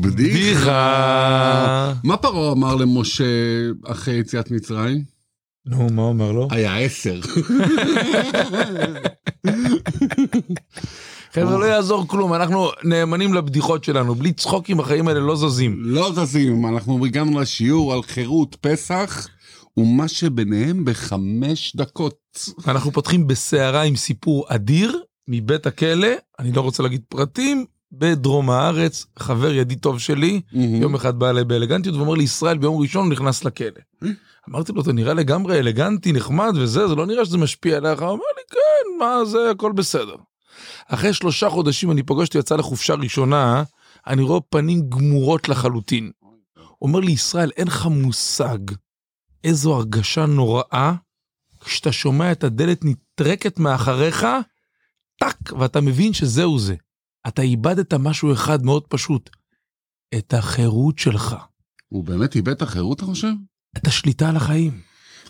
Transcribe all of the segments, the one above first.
בדיחה. מה פרעה אמר למשה אחרי יציאת מצרים? נו, מה אומר לו? היה עשר. חבר'ה, לא יעזור כלום, אנחנו נאמנים לבדיחות שלנו, בלי צחוקים החיים האלה לא זזים. לא זזים, אנחנו הגענו לשיעור על חירות פסח ומה שביניהם בחמש דקות. אנחנו פותחים בסערה עם סיפור אדיר מבית הכלא, אני לא רוצה להגיד פרטים, בדרום הארץ, חבר ידיד טוב שלי, יום אחד בא אליי באלגנטיות ואומר לי, ישראל ביום ראשון נכנס לכלא. אמרתי לו, אתה נראה לגמרי אלגנטי, נחמד וזה, זה לא נראה שזה משפיע עליך. הוא אמר לי, כן, מה זה, הכל בסדר. אחרי שלושה חודשים אני פוגש אותי, יצא לחופשה ראשונה, אני רואה פנים גמורות לחלוטין. אומר לי, ישראל, אין לך מושג איזו הרגשה נוראה כשאתה שומע את הדלת נטרקת מאחריך, טאק, ואתה מבין שזהו זה. אתה איבדת משהו אחד מאוד פשוט, את החירות שלך. הוא באמת איבד את החירות, אתה חושב? את השליטה על החיים.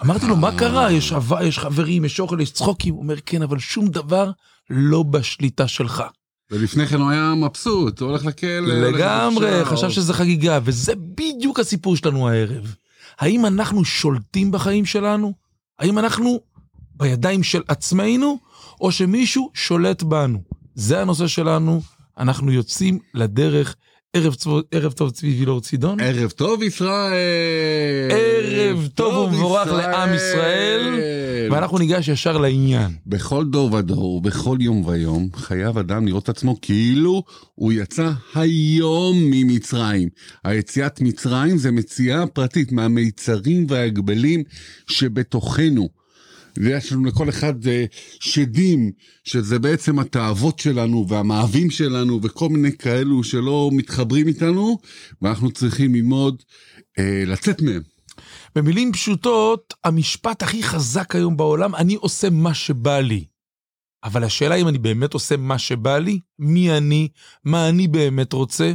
אמרתי לו, מה קרה? יש אהבה, יש חברים, יש אוכל, יש צחוקים. הוא אומר, כן, אבל שום דבר לא בשליטה שלך. ולפני כן הוא היה מבסוט, הוא הולך לכלא. לגמרי, חשב שזה חגיגה, וזה בדיוק הסיפור שלנו הערב. האם אנחנו שולטים בחיים שלנו? האם אנחנו בידיים של עצמנו, או שמישהו שולט בנו? זה הנושא שלנו, אנחנו יוצאים לדרך. ערב, צו, ערב טוב צבי וילור צידון. ערב טוב ישראל. ערב טוב ומבורך לעם ישראל. ואנחנו ניגש ישר לעניין. בכל דור ודור, בכל יום ויום, חייב אדם לראות את עצמו כאילו הוא יצא היום ממצרים. היציאת מצרים זה מציאה פרטית מהמיצרים וההגבלים שבתוכנו. ויש לנו לכל אחד שדים, שזה בעצם התאוות שלנו והמאהבים שלנו וכל מיני כאלו שלא מתחברים איתנו, ואנחנו צריכים ללמוד אה, לצאת מהם. במילים פשוטות, המשפט הכי חזק היום בעולם, אני עושה מה שבא לי. אבל השאלה אם אני באמת עושה מה שבא לי, מי אני, מה אני באמת רוצה,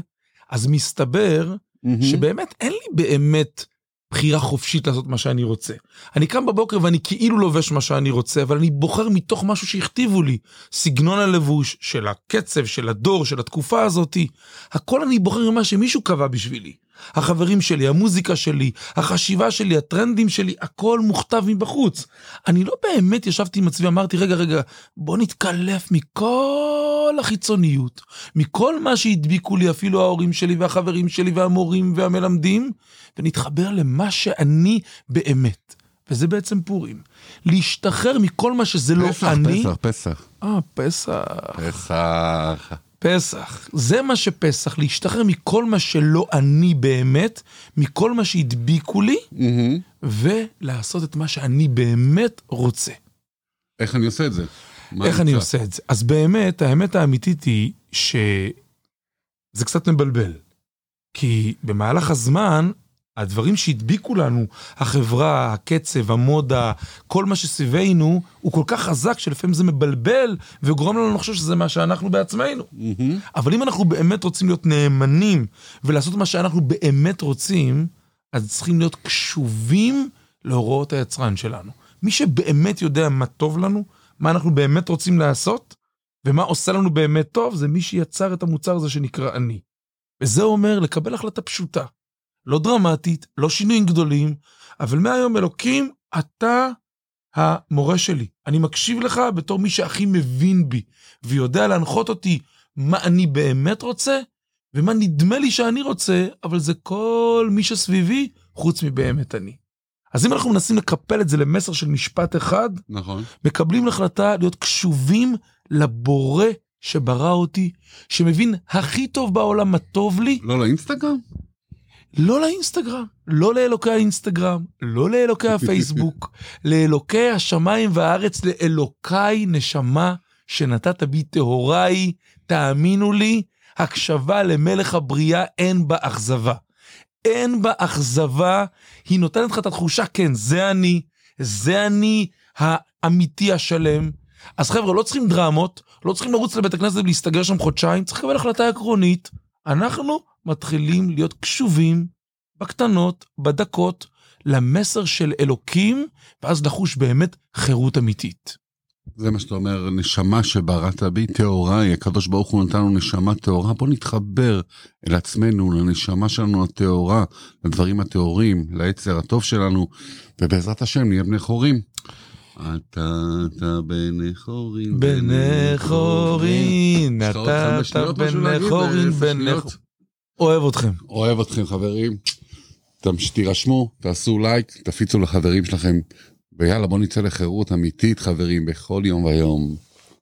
אז מסתבר mm-hmm. שבאמת אין לי באמת בחירה חופשית לעשות מה שאני רוצה. אני קם בבוקר ואני כאילו לובש מה שאני רוצה, אבל אני בוחר מתוך משהו שהכתיבו לי. סגנון הלבוש, של הקצב, של הדור, של התקופה הזאתי. הכל אני בוחר ממה שמישהו קבע בשבילי. החברים שלי, המוזיקה שלי, החשיבה שלי, הטרנדים שלי, הכל מוכתב מבחוץ. אני לא באמת ישבתי עם עצמי, אמרתי, רגע, רגע, בוא נתקלף מכל החיצוניות, מכל מה שהדביקו לי אפילו ההורים שלי והחברים שלי והמורים והמלמדים, ונתחבר למה שאני באמת. וזה בעצם פורים. להשתחרר מכל מה שזה פסח, לא אני. פסח, פסח. אה, פסח. פסח. פסח. זה מה שפסח, להשתחרר מכל מה שלא אני באמת, מכל מה שהדביקו לי, Mm-hmm. ולעשות את מה שאני באמת רוצה. איך אני עושה את זה? איך אני? עושה את זה? אז באמת, האמת האמיתית היא שזה קצת מבלבל. כי במהלך הזמן, הדברים שהדביקו לנו, החברה, הקצב, המודה, כל מה שסביבנו, הוא כל כך חזק שלפעמים זה מבלבל וגורם לנו לחשוב שזה מה שאנחנו בעצמנו. מהמם. אבל אם אנחנו באמת רוצים להיות נאמנים ולעשות מה שאנחנו באמת רוצים, אז צריכים להיות קשובים להוראות היצרן שלנו. מי שבאמת יודע מה טוב לנו, מה אנחנו באמת רוצים לעשות, ומה עושה לנו באמת טוב, זה מי שיצר את המוצר הזה שנקרא אני. וזה אומר לקבל החלטה פשוטה. לא דרמטית, לא שינויים גדולים, אבל מהיום אלוקים, אתה המורה שלי. אני מקשיב לך בתור מי שהכי מבין בי, ויודע להנחות אותי מה אני באמת רוצה, ומה נדמה לי שאני רוצה, אבל זה כל מי שסביבי, חוץ מבאמת אני. אז אם אנחנו מנסים לקפל את זה למסר של משפט אחד, נכון. מקבלים החלטה להיות קשובים לבורא שברא אותי, שמבין הכי טוב בעולם מה טוב לי, לא לאינסטגרם? לא לאינסטגרם, לא לאלוקי האינסטגרם, לא לאלוקי הפייסבוק, לאלוקי השמיים והארץ, לאלוקיי נשמה שנתת בי טהוריי, תאמינו לי, הקשבה למלך הבריאה אין בה אכזבה. אין בה אכזבה, היא נותנת לך את התחושה, כן, זה אני, זה אני האמיתי השלם. אז חבר'ה, לא צריכים דרמות, לא צריכים לרוץ לבית הכנסת ולהסתגר שם חודשיים, צריך לקבל החלטה עקרונית. אנחנו מתחילים להיות קשובים בקטנות, בדקות, למסר של אלוקים, ואז לחוש באמת חירות אמיתית. זה מה שאתה אומר, נשמה שבראת בי, טהורה היא, הקדוש ברוך הוא נתן לנו נשמה טהורה, בוא נתחבר אל עצמנו, לנשמה שלנו הטהורה, לדברים הטהורים, ליצר הטוב שלנו, ובעזרת השם נהיה בני חורים. אתה, אתה בני חורין, לך עוד אתה אתה להגיד? חורין, שניות? חורין. אוהב אתכם. אוהב אתכם חברים. תירשמו, תעשו לייק, תפיצו לחברים שלכם. ויאללה בוא נצא לחירות אמיתית חברים בכל יום ויום.